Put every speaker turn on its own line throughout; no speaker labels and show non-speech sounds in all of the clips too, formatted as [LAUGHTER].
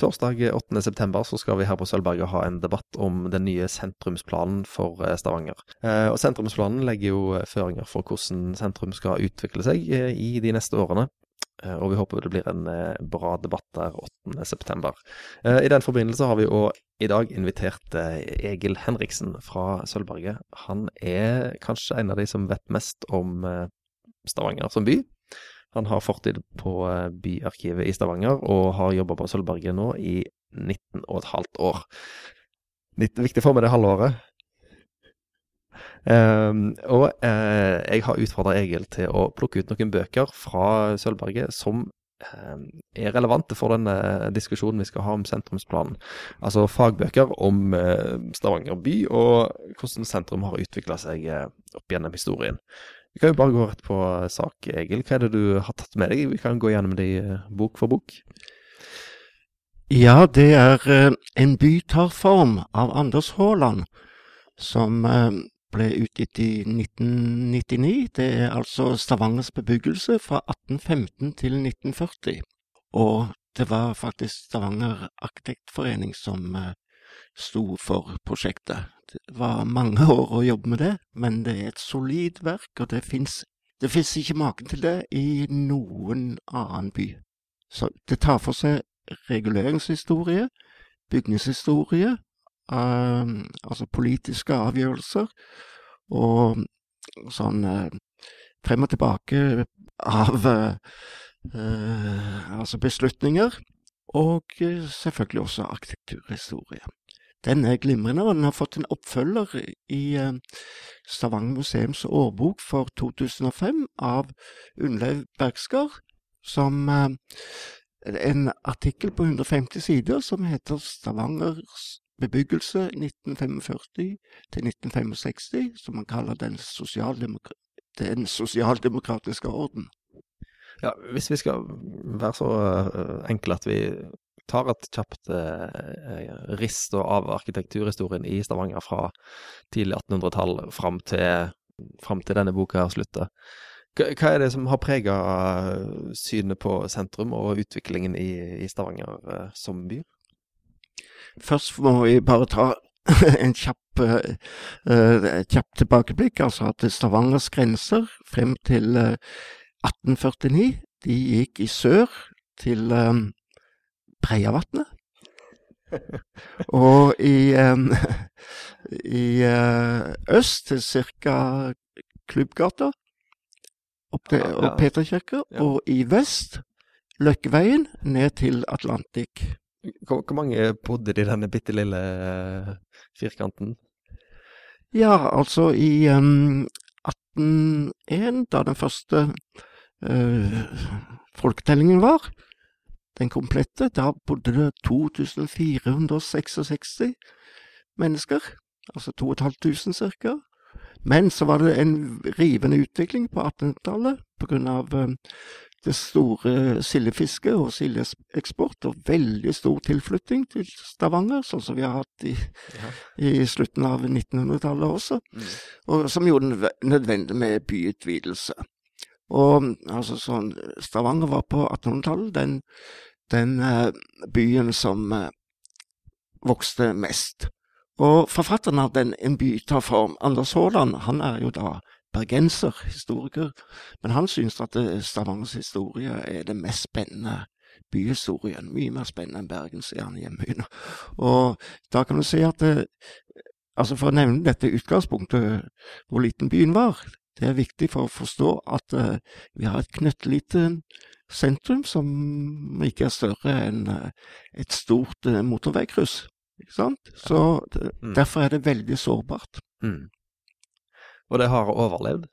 torsdag 8.9 så skal vi her på Sølvberget ha en debatt om den nye sentrumsplanen for eh, Stavanger. Og Sentrumsplanen legger jo føringer for hvordan sentrum skal utvikle seg i de neste årene. Og vi håper det blir en bra debatt der 8.9. I den forbindelse har vi òg i dag invitert Egil Henriksen fra Sølvberget. Han er kanskje en av de som vet mest om Stavanger som by. Han har fortid på eh, Byarkivet i Stavanger, og har jobba på Sølvberget nå i 19 og et halvt år. Litt viktig for meg det halvåret. Um, og uh, jeg har utfordra Egil til å plukke ut noen bøker fra Sølvberget som um, er relevante for den diskusjonen vi skal ha om sentrumsplanen. Altså fagbøker om uh, Stavanger by, og hvordan sentrum har utvikla seg opp gjennom historien. Vi kan jo bare gå rett på sak, Egil. Hva er det du har tatt med deg? Vi kan gå gjennom det eh, bok for bok.
Ja, det er uh, En by tar form av Anders Haaland, som uh, ble utgitt i 1999. Det er altså Stavangers bebyggelse fra 1815 til 1940. Og det var faktisk Stavanger Arkitektforening som sto for prosjektet. Det var mange [LAUGHS] år å jobbe med det, men det er et solid verk, og det fins ikke maken til det i noen annen by. Så det tar for seg reguleringshistorie, bygningshistorie, um, altså politiske avgjørelser, og sånn uh, frem og tilbake av uh, altså beslutninger, og selvfølgelig også arkitekturhistorie. Den er glimrende, og den har fått en oppfølger i eh, Stavanger museums årbok for 2005 av Unnlaug Bergskar, som eh, en artikkel på 150 sider som heter 'Stavangers bebyggelse 1945 1965', som man kaller den, sosialdemokra den sosialdemokratiske orden.
Ja, Hvis vi skal være så eh, enkle at vi tar et kjapt eh, rist av arkitekturhistorien i Stavanger fra tidlig 1800-tall fram fram til denne boka slutter. Hva er det som har prega eh, synet på sentrum og utviklingen i, i Stavanger eh, som by?
Først må vi bare ta [LAUGHS] en kjapp, eh, kjapp tilbakeblikk. Altså at Stavangers grenser frem til uh, 1849, de gikk i sør til Breiavatnet. og i, um, [LAUGHS] i uh, øst til ca. Klubbgata, opp til ja, ja. Peterkirka, ja. og i vest Løkkeveien ned til Atlantic.
Hvor, hvor mange bodde i denne bitte lille uh, firkanten?
Ja, altså i um, 1801, da den første uh, folketellingen var, den komplette. Da bodde det 2466 mennesker, altså 2500 ca. Men så var det en rivende utvikling på 1800-tallet pga. Uh, det store sildefisket og sildeeksport, og veldig stor tilflytting til Stavanger, sånn som vi har hatt i, ja. i slutten av 1900-tallet også, mm. og som gjorde det nødvendig med byutvidelse. Og altså sånn Stavanger var på 1800-tallet den den eh, byen som eh, vokste mest. Og forfatteren av den En by tar form, Anders Haaland, han er jo da bergenser, historiker, men han syns at eh, Stavangers historie er den mest spennende byhistorien. Mye mer spennende enn Bergens, sier han i. Og da kan du si at altså For å nevne dette utgangspunktet, hvor liten byen var, det er viktig for å forstå at vi har et knøttlite sentrum som ikke er større enn uh, et stort uh, motorveikryss. Ikke sant? Så det, mm. derfor er det veldig sårbart. Mm.
Og det har overlevd,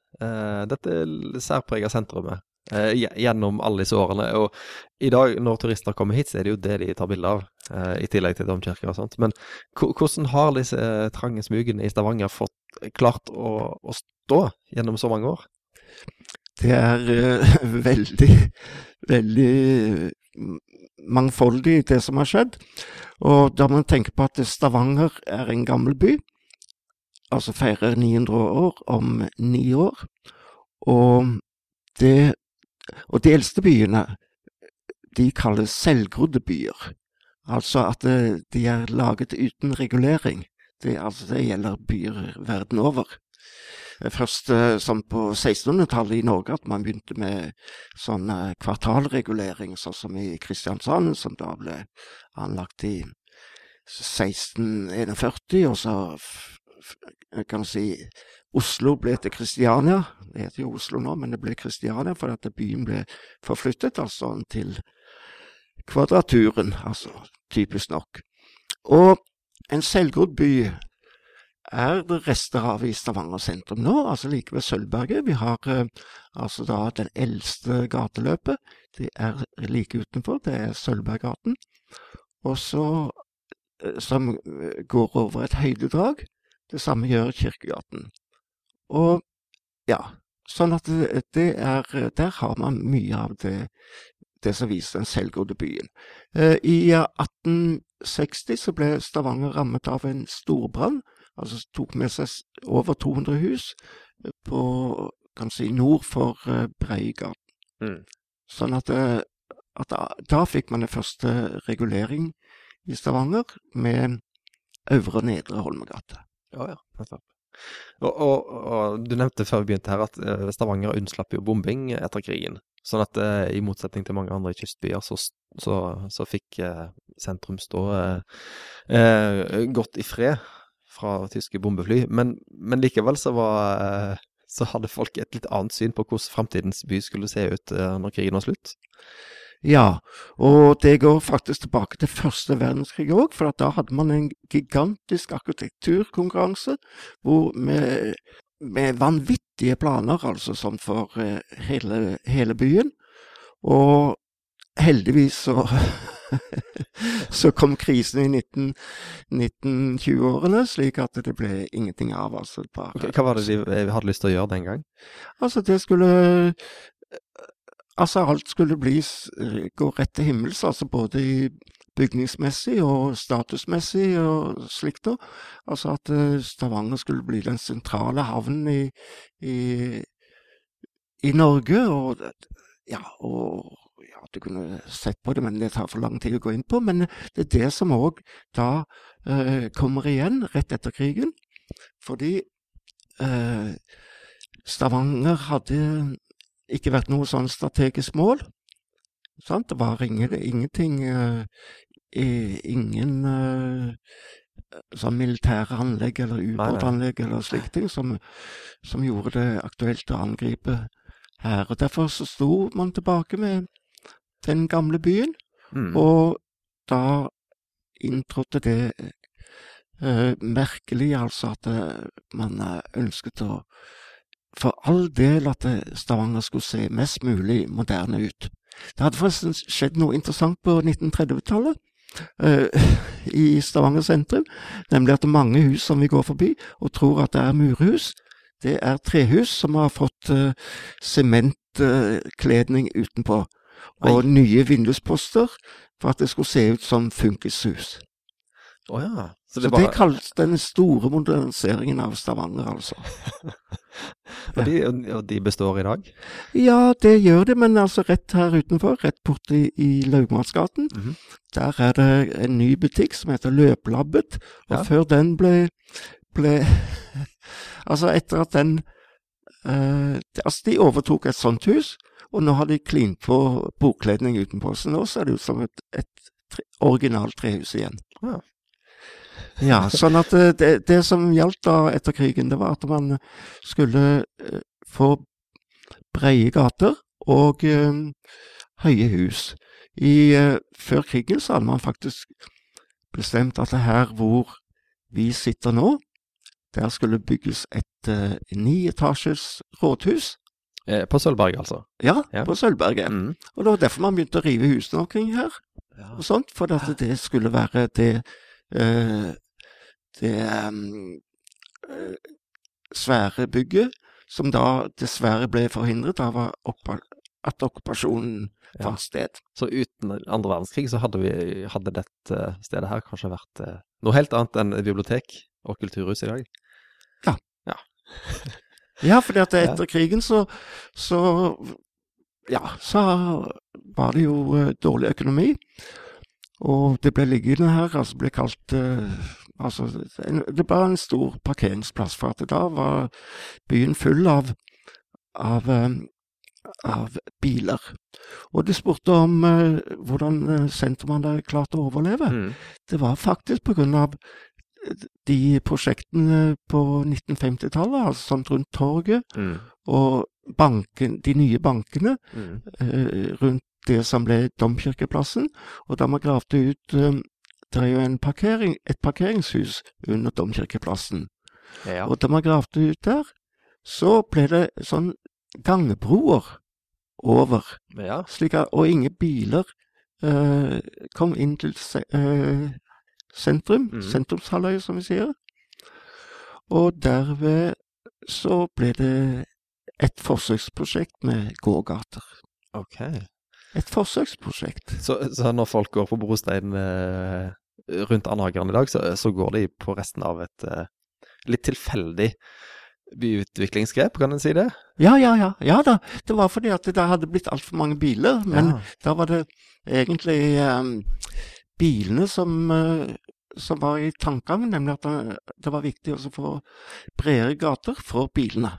dette særprega sentrumet, gjennom alle disse årene. Og i dag, når turister kommer hit, så er det jo det de tar bilde av, i tillegg til domkirker og sånt. Men hvordan har disse trange smugene i Stavanger fått klart å, å stå gjennom så mange år?
Det er uh, [LAUGHS] veldig, veldig mangfoldig, det som har skjedd. Og da må man tenke på at Stavanger er en gammel by, altså feirer 900 år om ni år. Og, det, og de eldste byene, de kalles selvgrodde byer. Altså at eh, de er laget uten regulering. Det, altså, det gjelder byer verden over. Eh, Først eh, som på 1600-tallet i Norge at man begynte med sånn kvartalregulering, sånn som i Kristiansand, som da ble anlagt i 1641, og så kan man si Oslo ble til Kristiania. Det heter jo Oslo nå, men det ble Kristiania fordi byen ble forflyttet altså til Kvadraturen, altså typisk nok. Og en selvgrodd by er det rester av i Stavanger sentrum nå, altså like ved Sølvberget. Vi har eh, altså da den eldste gateløpet. Det er like utenfor, det er Sølvberggaten. Og så eh, som eh, går over et høydedrag. Det samme gjør Kirkegaten. Og ja, sånn at det, det er Der har man mye av det, det som viser den selvgrodde byen. I eh, 1860 så ble Stavanger rammet av en storbrann. Altså tok med seg over 200 hus eh, på kan si, nord for eh,
Mm.
Sånn at, eh, at da, da fikk man den første regulering i Stavanger med Øvre og Nedre Holmegate.
Ja, ja. nettopp. Og, og, og du nevnte før vi begynte her at Stavanger unnslapp jo bombing etter krigen. Sånn at eh, i motsetning til mange andre kystbyer, så, så, så fikk eh, sentrum stå eh, godt i fred fra tyske bombefly. Men, men likevel så var eh, så hadde folk et litt annet syn på hvordan framtidens by skulle se ut eh, når krigen var slutt.
Ja, og det går faktisk tilbake til første verdenskrig òg, for da hadde man en gigantisk arkitekturkonkurranse med, med vanvittige planer, altså sånn for eh, hele, hele byen. Og heldigvis så [LAUGHS] [LAUGHS] så kom krisen i 1920-årene, slik at det ble ingenting av. altså bare...
Hva hva var det de eh, hadde lyst til å gjøre den gang?
Altså, det skulle Altså, alt skulle bli gå rett til himmels, altså både i bygningsmessig og statusmessig og slikt da. Altså at eh, Stavanger skulle bli den sentrale havnen i, i, i Norge, og ja, og ja, du kunne sett på det, men det tar for lang tid å gå inn på. Men det er det som òg da eh, kommer igjen rett etter krigen, fordi eh, Stavanger hadde ikke vært noe sånn strategisk mål. Sant? Det var ingen, ingenting eh, i- Ingen eh, sånn militære anlegg eller ubåtanlegg eller slike ting som, som gjorde det aktuelt å angripe her. Og Derfor så sto man tilbake med den gamle byen,
Mm.
og da inntrådte det uh, merkelig, altså at eh, man eh, ønsket å for all del at Stavanger skulle se mest mulig moderne ut. Det hadde forresten skjedd noe interessant på 1930-tallet Uh, [LAUGHS] i Stavanger sentrum, nemlig at mange hus som vi går forbi og tror at det er murhus, det er trehus som har fått sementkledning utenpå, og
Oi.
nye vindusposter for at det skulle se ut som funkishus.
Oh, ja. Så
Så
det
det, kalles den store moderniseringen av Stavanger, altså. [LAUGHS]
og de, og de består i dag?
Ja, det gjør de. men altså rett her utenfor, rett borti i Laugmannsgaten,
Mhm.
der er det en ny butikk som heter Løplabbet. Og
Ja.
før den ble, ble [LAUGHS] Altså etter at den eh, Altså, de overtok et sånt hus, og nå har de klint på bokledning utenpå. Så nå ser det ut som et, et tre, originalt trehus igjen.
Ja.
Ja, sånn at eh, det, det som gjaldt da etter krigen, det var at man skulle eh, få breie gater og eh, høye hus. I, eh, før krigen så hadde man faktisk bestemt at det her hvor vi sitter nå, der skulle bygges et eh, nieetasjes rådhus.
Eh, På Sølvberget, altså?
Ja,
Ja.
på Sølvberget.
Mm.
Og det var derfor man begynte å rive husene omkring her. og sånt, for at det skulle være det eh, det um, eh, svære bygget, som da dessverre ble forhindret av at okkupasjonen
Ja.
fant sted.
Så uten andre verdenskrig så hadde, vi, hadde dette stedet her kanskje vært eh, noe helt annet enn bibliotek og kulturhus i dag?
Ja. Ja, [LAUGHS] fordi at
Ja.
etter krigen så, så Ja, så var det jo eh, dårlig økonomi. Og det ble liggende her, altså ble kalt eh, Altså, en, det var en stor parkeringsplass, for at da var byen full av, av, eh, av biler. Og de spurte om eh, hvordan eh, sentrum hadde klart å overleve.
Mm.
Det var faktisk på grunn av de prosjektene på 1950-tallet, altså sånn rundt torget,
Mm.
og banken, de nye bankene
Mm.
eh, rundt det som ble Domkirkeplassen. Og da man gravde ut eh, Det er jo en parkering, et parkeringshus under Domkirkeplassen.
Ja.
Og da man gravde ut der, så ble det sånn gangbroer over,
ja.
slik at, og ingen biler eh, kom inn til eh, sentrum,
Mm.
Sentrumshalvøya, som vi sier. Og derved så ble det et forsøksprosjekt med gågater.
Ok.
Et forsøksprosjekt.
Så, så når folk går på brostein eh, rundt Andhageren i dag, så, så går de på resten av et eh, litt tilfeldig byutviklingsgrep, kan en si det?
Ja, ja, ja. Ja da. Det var fordi at det hadde blitt altfor mange biler. Men
Ja.
da var det egentlig eh, bilene som, eh, som var i tankene, nemlig at det, var viktig å få bredere gater for bilene.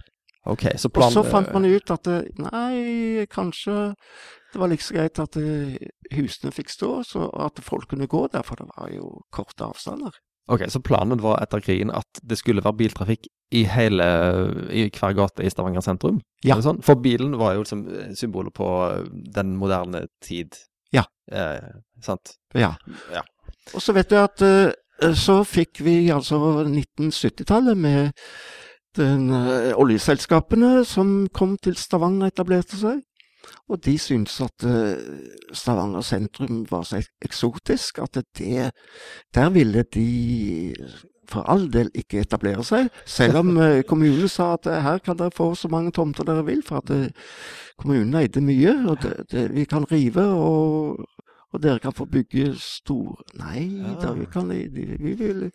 Ok, så
Og så fant man ut at nei, kanskje det var like så greit at eh, husene fikk stå, så at folk kunne gå der, for det var jo korte avstander.
Ok, så planen var etter krigen at det skulle være biltrafikk i hele, i hver gate i Stavanger sentrum?
Ja.
Sånn? For bilen var jo liksom eh, symbolet på den moderne tid.
Ja.
Eh, sant?
Ja.
Ja.
Og så vet du at eh, så fikk vi altså 1970-tallet med den, eh, oljeselskapene som kom til Stavanger og etablerte seg. Og de syntes at eh, Stavanger sentrum var så eksotisk at det Der ville de for all del ikke etablere seg, selv om kommunen sa at her kan dere få så mange tomter dere vil, for at kommunen eide mye, og det, det, vi kan rive, og, og dere kan få bygge stor Nei da, vi kan, vi vil,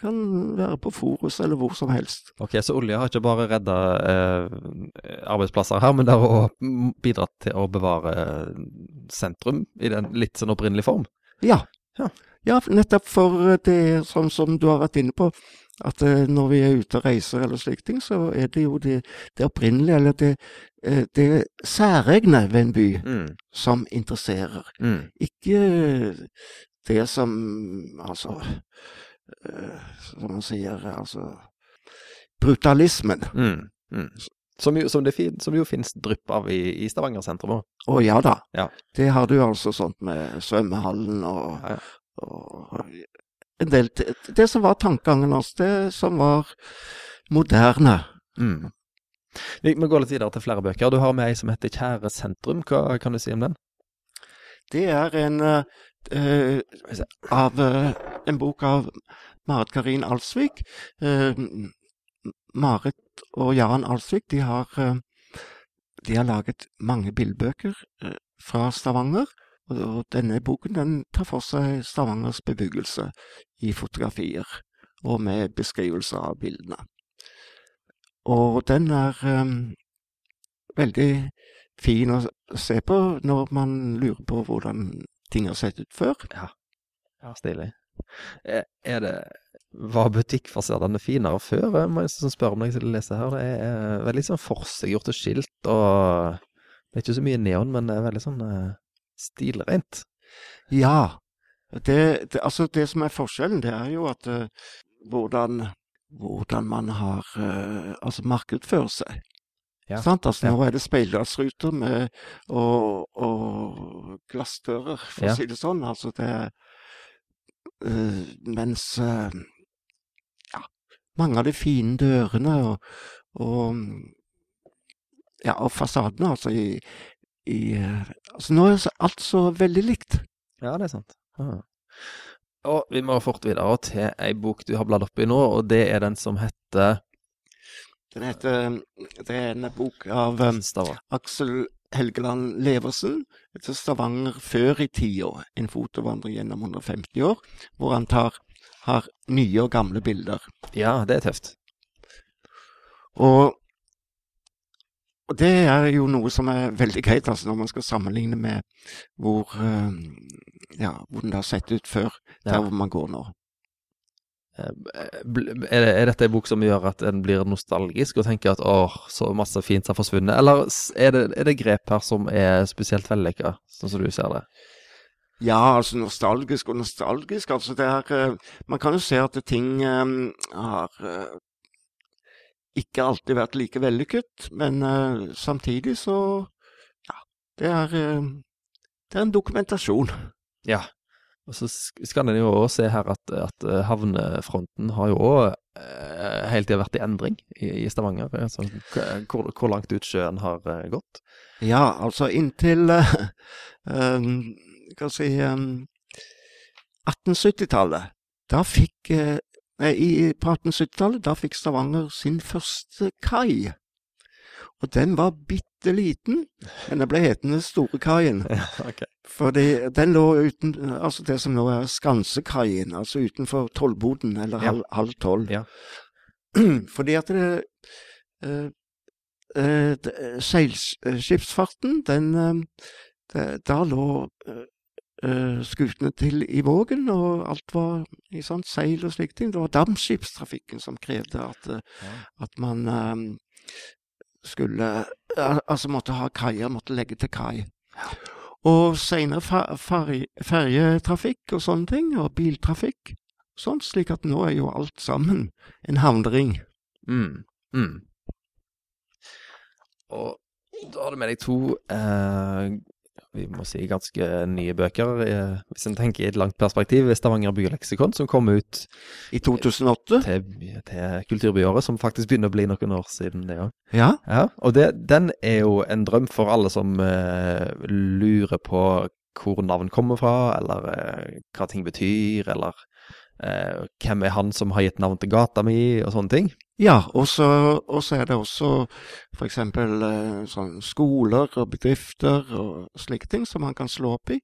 kan være på Forus eller hvor som helst.
Ok, så olja har ikke bare redda eh, arbeidsplasser her, men det har også bidratt til å bevare sentrum i den litt sånn opprinnelige form?
Ja.
Ja.
Ja, nettopp for det sånn som du har vært inne på, at eh, når vi er ute og reiser eller slike ting, så er det jo det, det opprinnelige, eller det, eh, det særegne ved en by
Mm.
som interesserer.
Mm.
Ikke det som Altså eh, Som man sier, altså Brutalismen.
Mm. Mm. Som, jo, som, det fin, som jo finnes drypp av i, i Stavanger sentrum òg.
Å ja da.
Ja.
Det har du altså sånt med svømmehallen og,
Ja, ja.
og en del det, som var tankegangen hans, det som var moderne.
Mm. Vi må gå litt videre til flere bøker. Du har med ei som heter Kjære sentrum. Hva kan du si om den?
Det er en uh, av uh, en bok av Marit Karin Alsvik. Uh, Marit og Jan Alsvik de har, de har laget mange bildbøker eh, fra Stavanger. Og, og denne boken den tar for seg Stavangers bebyggelse i fotografier, og med beskrivelser av bildene. Og den er um, veldig fin å se på når man lurer på hvordan ting har sett ut før.
Ja, stilig. Er, er det Var butikkfasadene finere før? Jeg må nesten spørre om når jeg leser her. Det er veldig sånn forseggjorte skilt, og det er ikke så mye neon, men det er veldig sånn eh, stilrent.
Ja. Det, det, altså det som er forskjellen, det er jo at uh, hvordan, hvordan man har uh, altså markedsfører seg.
Ja.
Sant? Altså,
Ja.
Nå er det speilglassruter med, og, og glassdører, for
Ja.
å si det sånn. Altså det uh, Mens uh, ja, mange av de fine dørene og, og ja, og fasadene, altså i, i altså Nå er alt så veldig likt.
Ja, det er sant. Aha. Og vi må fort videre til ei bok du har bladd opp i nå, og det er den som heter
Den heter Det er en bok av um,
Stavar.
Aksel Helgeland Leversen. Etter Stavanger før i tida. En fotovandring gjennom 150 år, hvor han tar, har nye og gamle bilder.
Ja, det er tøft.
Og, og det er jo noe som er veldig greit altså når man skal sammenligne med hvor, uh, ja, hvordan det har sett ut før, der
Ja.
hvor man går nå.
Er, det- er dette en bok som gjør at en blir nostalgisk og tenker at åh, så masse fint har forsvunnet, eller er det, er det grep her som er spesielt vellykka, sånn som du ser det?
Ja, altså nostalgisk og nostalgisk. Altså det er eh, Man kan jo se at ting eh, har eh, ikke alltid vært like vellykket, men uh, samtidig så Ja, det er uh, Det er en dokumentasjon.
Ja. Og så skal en jo også se her at, at eh, havnefronten har jo òg uh, hele tida vært i endring i, i Stavanger. Altså, hvor, hvor langt ut sjøen har gått.
Ja, altså inntil uh, um, si um, 1870-tallet. Da fikk nei, i, På 1870-tallet da fikk Stavanger sin første kai. Og den var bitte liten, men den ble hetende Storekaien. [LAUGHS]
okay.
Fordi den lå uten Altså det som nå er Skansekaien, altså utenfor Tollboden, eller
Ja.
halv, halv tolv.
Ja. [CLEARS THROAT]
Fordi at det eh, eh, Seilskipsfarten, den eh, det, Da lå eh, eh, skutene til i Vågen, og alt var i sånn seil og slike ting. Det var dampskipstrafikken som krevde at, eh, at man eh, skulle eh, Altså måtte ha kaier, måtte legge til kai. Og seinere ferjetrafikk og sånne ting, og biltrafikk. Sånn, slik at nå er jo alt sammen en havnering.
Mm. Mm. Og da har du med deg to eh, vi må si ganske nye bøker, eh, hvis en tenker i et langt perspektiv. Stavanger byleksikon, som kom ut
I 2008.
til, til kulturbyåret, som faktisk begynner å bli noen år siden det òg.
Ja.
Ja, og det, den er jo en drøm for alle som uh, lurer på hvor navn kommer fra, eller uh, hva ting betyr, eller uh, hvem er han som har gitt navn til gata mi, og sånne ting.
Ja, og så er det også eksempel eh, sånn skoler og bedrifter og slike ting som man kan slå opp i.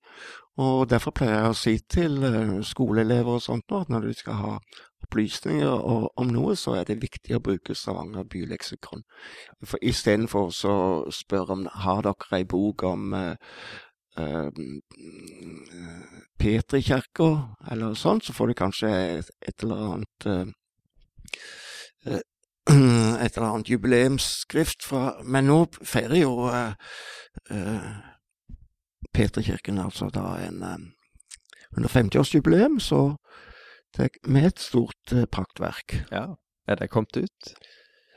Og derfor pleier jeg å si til eh, skoleelever og sånt nå at når du skal ha opplysninger om noe, så er det viktig å bruke Stavanger byleksikon. For istedenfor å spørre om har dere ei bok om eh, Petrikirka eller sånt, så får du kanskje et, et eller annet [CLEARS THROAT] et eller annet jubileumsskrift fra Men nå feirer jo uh, Peterkirken altså da en uh, 150-årsjubileum, så det er med et stort uh, praktverk.
Ja. Er det kommet ut?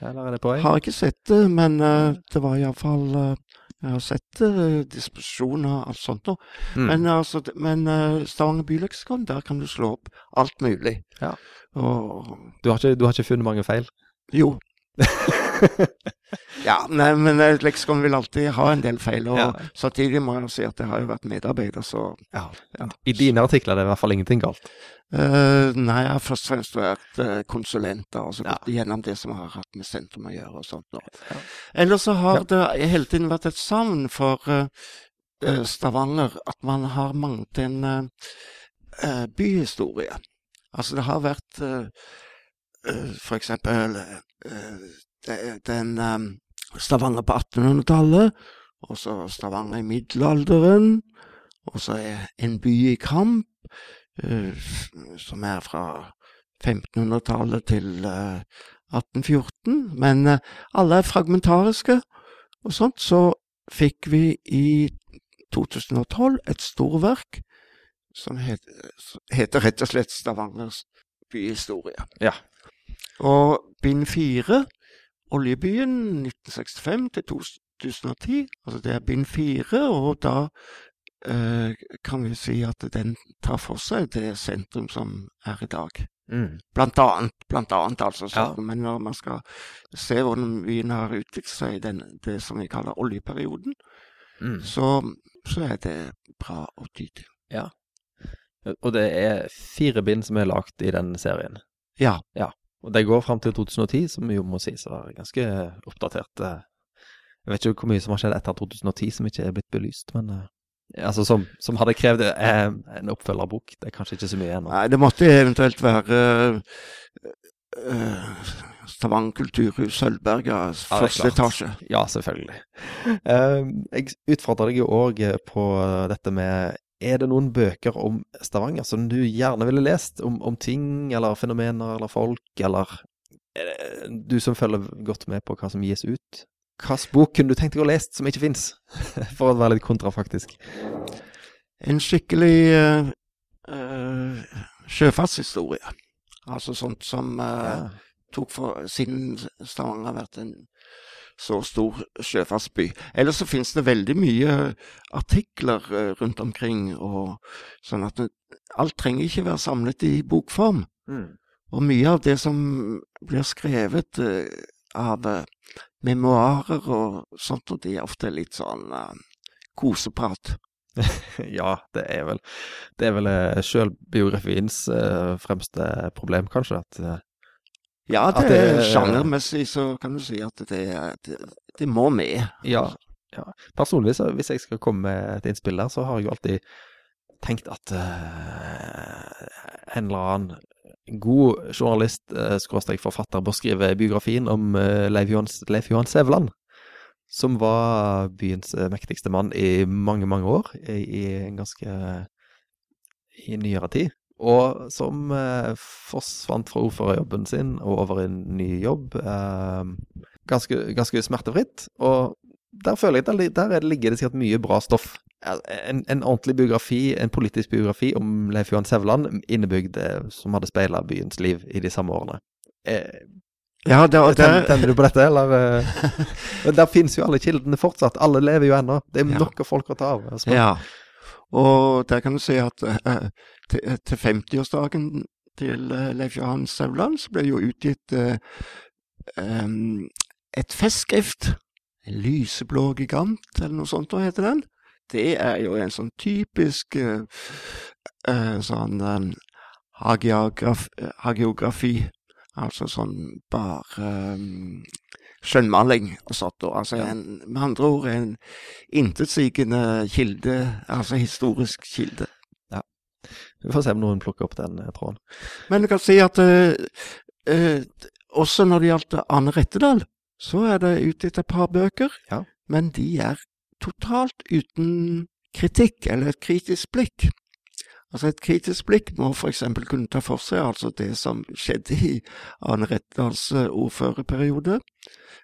Eller er det på vei?
Har ikke sett det, men uh, det var iallfall uh, Jeg har sett uh, disposisjoner og alt sånt nå.
Mm.
Men, altså, men uh, Stavanger byleksikon, der kan du slå opp alt mulig.
Ja.
Og
du, har ikke, du har ikke funnet mange feil?
Jo. [LAUGHS] [LAUGHS] ja, nei, men et leksikon vil alltid ha en del feil, og
Ja.
samtidig må jeg si at jeg har jo vært medarbeider, så
Ja. I dine artikler er det i hvert fall ingenting galt.
Uh, Nei, jeg har først og fremst vært eh, konsulent, da, altså
Ja.
gjennom det som har hatt med sentrum å gjøre og sånt.
Ja.
Ellers så har
Ja.
det hele tiden vært et savn for eh, eh, Stavanger, at man har manglet en eh, eh, byhistorie. Altså det har vært eh, eh, eh, den eh, Stavanger på 1800-tallet, og så Stavanger i middelalderen, og så En by i kamp, eh, som er fra 1500-tallet til eh, 1814. Men eh, alle er fragmentariske og sånt. Så fikk vi i 2012 et storverk som het, heter rett og slett Stavangers byhistorie.
Ja.
Og bind fire, Oljebyen 1965 til 2010, altså det er bind fire, og da eh, kan vi si at den tar for seg det sentrum som er i dag.
Mm.
Blant annet, blant annet altså. Så,
Ja.
Men når man skal se hvordan byen har utviklet seg i den, det som vi kaller oljeperioden,
Mm.
så, så er det bra å ty til.
Og det er fire bind som er lagt i den serien.
Ja. Ja.
Og det går fram til 2010, som jo må sies å være ganske oppdatert. eh. Jeg vet ikke hvor mye som har skjedd etter 2010 som ikke er blitt belyst, men eh, altså som, som hadde krevd eh, en oppfølgerbok. Det er kanskje ikke så mye ennå.
Nei, det måtte eventuelt være uh, Stavanger kulturhus, Sølvberga,
Ja, er
første
klart.
etasje.
Ja, selvfølgelig. Uh, [LAUGHS] jeg utfordrer deg jo òg på dette med Er det noen bøker om Stavanger som du gjerne ville lest? Om, om ting eller fenomener eller folk, eller er Du som følger godt med på hva som gis ut. Hvilken bok kunne du tenkt deg å lest som ikke fins? [LAUGHS] For å være litt kontrafaktisk.
En skikkelig uh, uh, sjøfartshistorie. Altså sånt som eh, tok for Siden Stavanger har vært en så stor sjøfartsby. Ellers så finnes det veldig mye artikler eh, rundt omkring, og sånn at alt trenger ikke være samlet i bokform.
Mm.
Og mye av det som blir skrevet eh, av eh, memoarer og sånt, og det er ofte litt sånn uh, koseprat. [LAUGHS]
Ja, det er vel Det er vel sjølbiografiens uh, fremste problem, kanskje. At eh,
Ja, det,
det-
sjangermessig så kan du si at det, det, det må med.
Ja. ja. Personlig, så hvis jeg skal komme med et innspill der, så har jeg jo alltid tenkt at uh, en eller annen god journalist, uh, skråstrek forfatter, bør skrive biografien om uh, Leif, Johan, Leif Johan Sæveland. Som var byens mektigste mann i mange, mange år. I, i en ganske I nyere tid. Og som eh, forsvant fra ordførerjobben sin og over i en ny jobb. Eh, ganske, ganske smertefritt. Og der føler jeg at der, der er ligger det sikkert mye bra stoff. En, en ordentlig biografi, en politisk biografi om Leif Johan Sevland, innebygd eh, som hadde speila byens liv i de samme årene. Eh,
Ja, det,
tenner, tenner du på dette, eller? eh? [LAUGHS] Men der finnes jo alle kildene fortsatt. Alle lever jo ennå. Det er
Ja.
nok av folk å ta av. Altså,
ja. Og der kan du si at eh, til, til 50-årsdagen til eh, Leif Johan Sauland, så ble det jo utgitt eh, et festskrift. En lyseblå gigant, eller noe sånt, hva heter den? Det er jo en sånn typisk eh, sånn hagiografi. Altså sånn bare skjønnmaling og sånt. Altså en, med andre ord en intetsigende kilde, altså historisk kilde.
Vi får se om noen plukker opp den eh, tråden.
Men du kan si at eh, eh, også når det gjaldt Arne Rettedal, så er det utgitt et par bøker,
Ja.
men de er totalt uten kritikk eller et kritisk blikk. Altså Et kritisk blikk må f.eks. kunne ta for seg altså det som skjedde i Arne Rettedals ordførerperiode.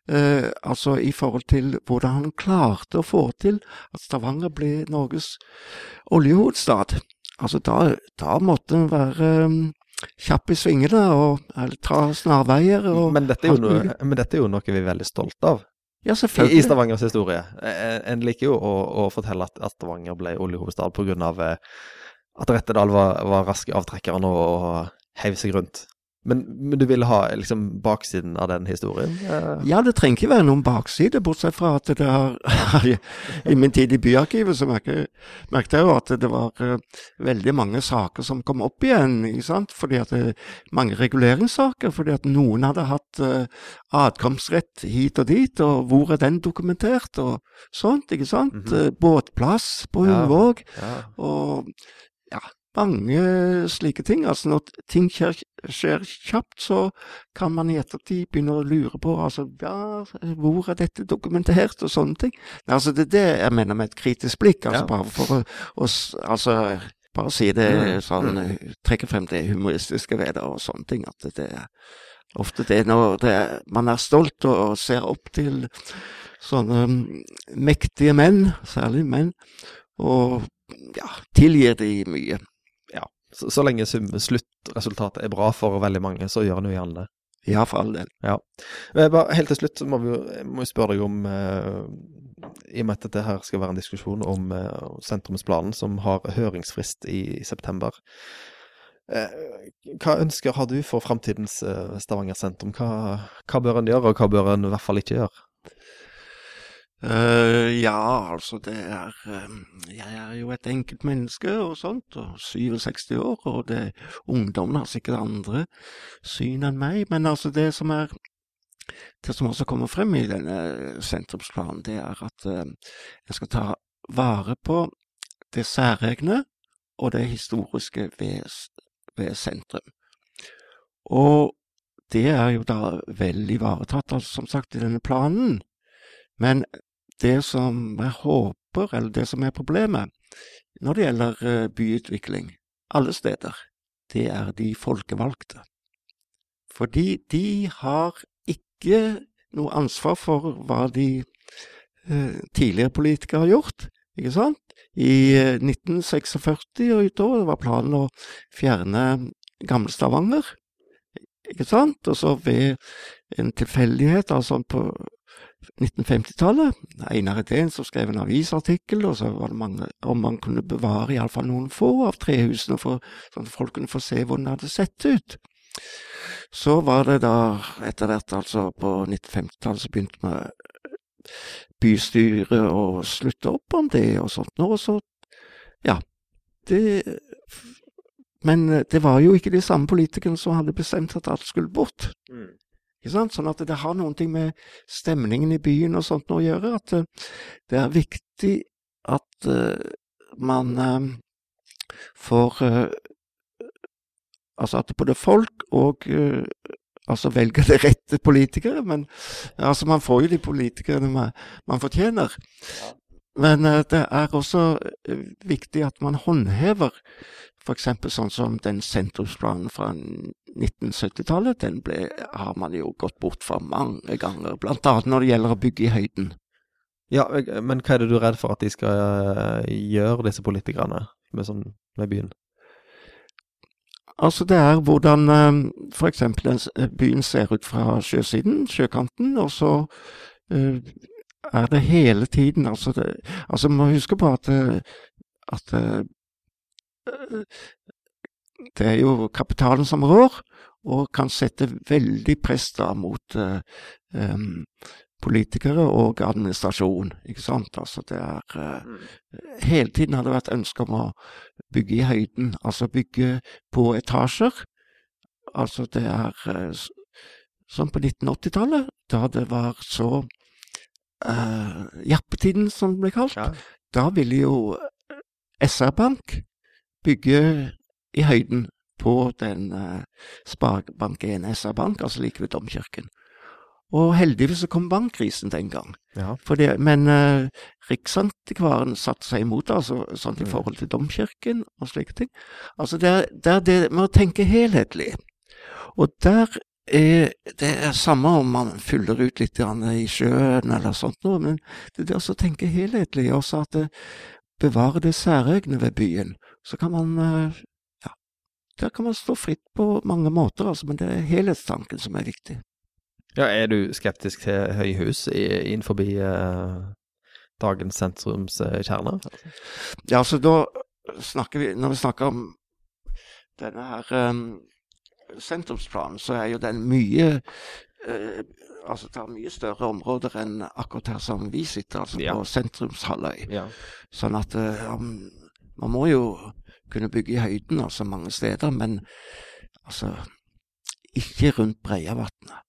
Eh, altså i forhold til hvordan han klarte å få til at Stavanger ble Norges oljehovedstad. Altså da, da måtte en være um, kjapp i svingene og eller, ta snarveier og
Men dette, noe, men dette er jo noe vi er veldig stolte av
Ja,
i, i. Stavangers historie. Eh, En liker jo å, å fortelle at, at Stavanger ble oljehovedstad av eh, at Rettedal var, var rask i avtrekkeren og heiv seg rundt. Men, men du vil ha liksom baksiden av den historien? Eh,
Ja, det trenger ikke være noen bakside, bortsett fra at det har [LAUGHS] I min tid i byarkivet så merket jeg jo at det var eh, veldig mange saker som kom opp igjen, ikke sant. Fordi at det, mange reguleringssaker, fordi at noen hadde hatt uh, adkomstrett hit og dit, og hvor er den dokumentert, og sånt, ikke sant.
Mm
-hmm. Båtplass på
Ja. Ja.
Og ja, mange slike ting. Altså når ting skjer, skjer kjapt, så kan man i ettertid begynne å lure på altså, ja, hvor er dette dokumentert, og sånne ting. Altså, det er det jeg mener med et kritisk blikk. altså
Ja.
Bare for å, å altså, bare si det
Mm,
sånn, trekke frem det humoristiske ved det og sånne ting. At det er ofte det når det, man er stolt og, og ser opp til sånne mm, mektige menn, særlig menn, og ja, tilgir de mye.
Så, så lenge sum, sluttresultatet er bra for veldig mange, så gjør en jo gjerne det.
Ja, for all del.
Men bare helt til slutt så må vi jeg må spørre deg om eh, I og med at dette her skal være en diskusjon om eh, sentrumsplanen, som har høringsfrist i september. Eh, hva ønsker har du for framtidens eh, Stavanger sentrum? Hva, hva bør en gjøre, og hva bør en i hvert fall ikke gjøre?
Eh, ja, altså det er eh, Jeg er jo et enkelt menneske og sånt, og 67 år, og det, ungdommen har sikkert andre syn enn meg, men altså det som er Det som også kommer frem i denne sentrumsplanen, det er at uh, en skal ta vare på det særegne og det historiske ved, ved sentrum. Og det er jo da vel ivaretatt, altså, som sagt, i denne planen. Men det som jeg håper, eller det som er problemet når det gjelder eh, byutvikling alle steder, det er de folkevalgte. Fordi de har ikke noe ansvar for hva de eh, tidligere politikere har gjort. Ikke sant? I 1946 eh, og utover var planen å fjerne Gamle Stavanger. Ikke sant? Og så ved en tilfeldighet, altså på 1950-tallet, Einar Edén som skrev en avisartikkel, og så var det mange om man kunne bevare iallfall noen få av trehusene, for, sånn at folk kunne få se hvordan det hadde sett ut. Så var det da etter hvert, altså på 1950-tallet, så begynte med bystyret å slutte opp om det og sånt og så ja. Det Men det var jo ikke de samme politikerne som hadde bestemt at alt skulle bort. Mm. Sånn at det har noen ting med stemningen i byen og sånt å gjøre. At eh, det er viktig at uh, man uh, får Altså at både folk og altså velger de rette politikere. Men altså man får jo de politikerne man, man fortjener. Men det er også viktig at man håndhever f.eks. sånn som den sentrumsplanen fra 1970-tallet, den ble, har man jo gått bort fra mange ganger, blant annet når det gjelder å bygge i høyden.
Ja, men hva er det du er redd for at de skal eh, gjøre, disse politikerne, med, sånn, med byen?
Altså det er hvordan eh, f.eks. byen ser ut fra sjøsiden, sjøkanten, og så er det hele tiden Altså, det, altså man må huske på at, at det er jo kapitalen som rår, og kan sette veldig press da mot eh, politikere og administrasjon. ikke sant? Altså det er uh, Hele tiden har det vært ønske om å bygge i høyden, altså bygge på etasjer. Altså det er uh, som på 1980-tallet, da det var så uh, Jappetiden, som det ble kalt. Ja. Da ville jo SR-Bank bygge i høyden på den eh, Sparebank1 SR-Bank, altså like ved domkirken. Og heldigvis så kom bankkrisen den gang. Ja. Det, men eh, Riksantikvaren satte seg imot det, altså, sånn i mm. forhold til domkirken og slike ting. Altså det er, det er det med å tenke helhetlig. Og der er det er samme om man fyller ut litt i sjøen eller sånt noe, men det er det å tenke helhetlig, også at det bevarer det særegne ved byen så kan man eh, Ja, der kan man stå fritt på mange måter, altså, men det er helhetstanken som er viktig.
Ja, Er du skeptisk til høyhus innenfor uh, dagens sentrumskjerne?
Ja, altså da snakker vi Når vi snakker om denne her um, sentrumsplanen, så er jo den mye uh, altså tar mye større områder enn akkurat her som vi sitter, altså ja. på sentrumshalvøy. Ja. Sånn at um, man må jo kunne bygge i høyden, altså mange steder, men altså ikke rundt Breiavatnet.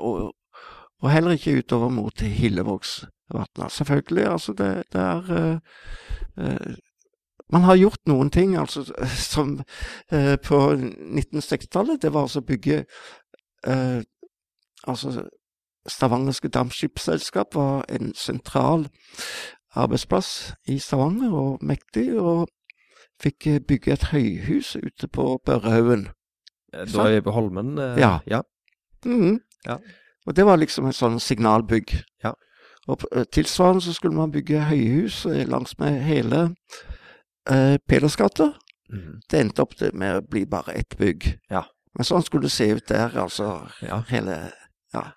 og, og, heller ikke utover mot Hillevågsvatnet. Selvfølgelig, altså det, det er uh, uh, man har gjort noen ting, altså, som eh, på 1960-tallet. Det var altså å bygge Altså, Stavangerske Dampskipsselskap var en sentral arbeidsplass i Stavanger, og mektig, og fikk eh, bygge et høyhus ute på Børrehaugen.
Eh, da er vi på Holmen?
Eh, ja.
Ja.
Mm. ja. Og det var liksom et sånn signalbygg. Ja. Og eh, tilsvarende så skulle man bygge høyhus langsmed hele eh, Peders gate. Mm. Det endte opp med å bli bare ett bygg. Ja. Men sånn skulle det se ut der, altså. Ja. Hele Ja.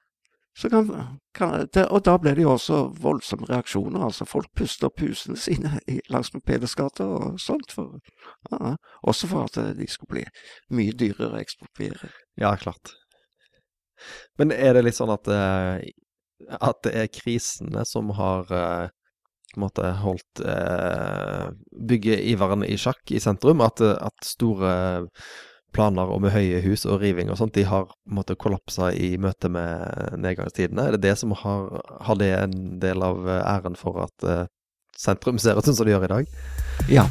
Kan, kan, det, og da ble det jo også voldsomme reaksjoner. altså Folk puster pusene sine langs med Pedersgata og sånt. For, ja, også for at de skulle bli mye dyrere å ekspropriere.
Ja, klart. Men er det litt sånn at, eh, at det er krisene som har eh, måte holdt eh, byggeiveren i sjakk i sentrum? At, at store planer om høye hus og riving og sånt, de har måttet kollapse i møte med nedgangstidene. Er det det som har, har det en del av æren for at uh, sentrum ser ut som det gjør i dag?
Ja.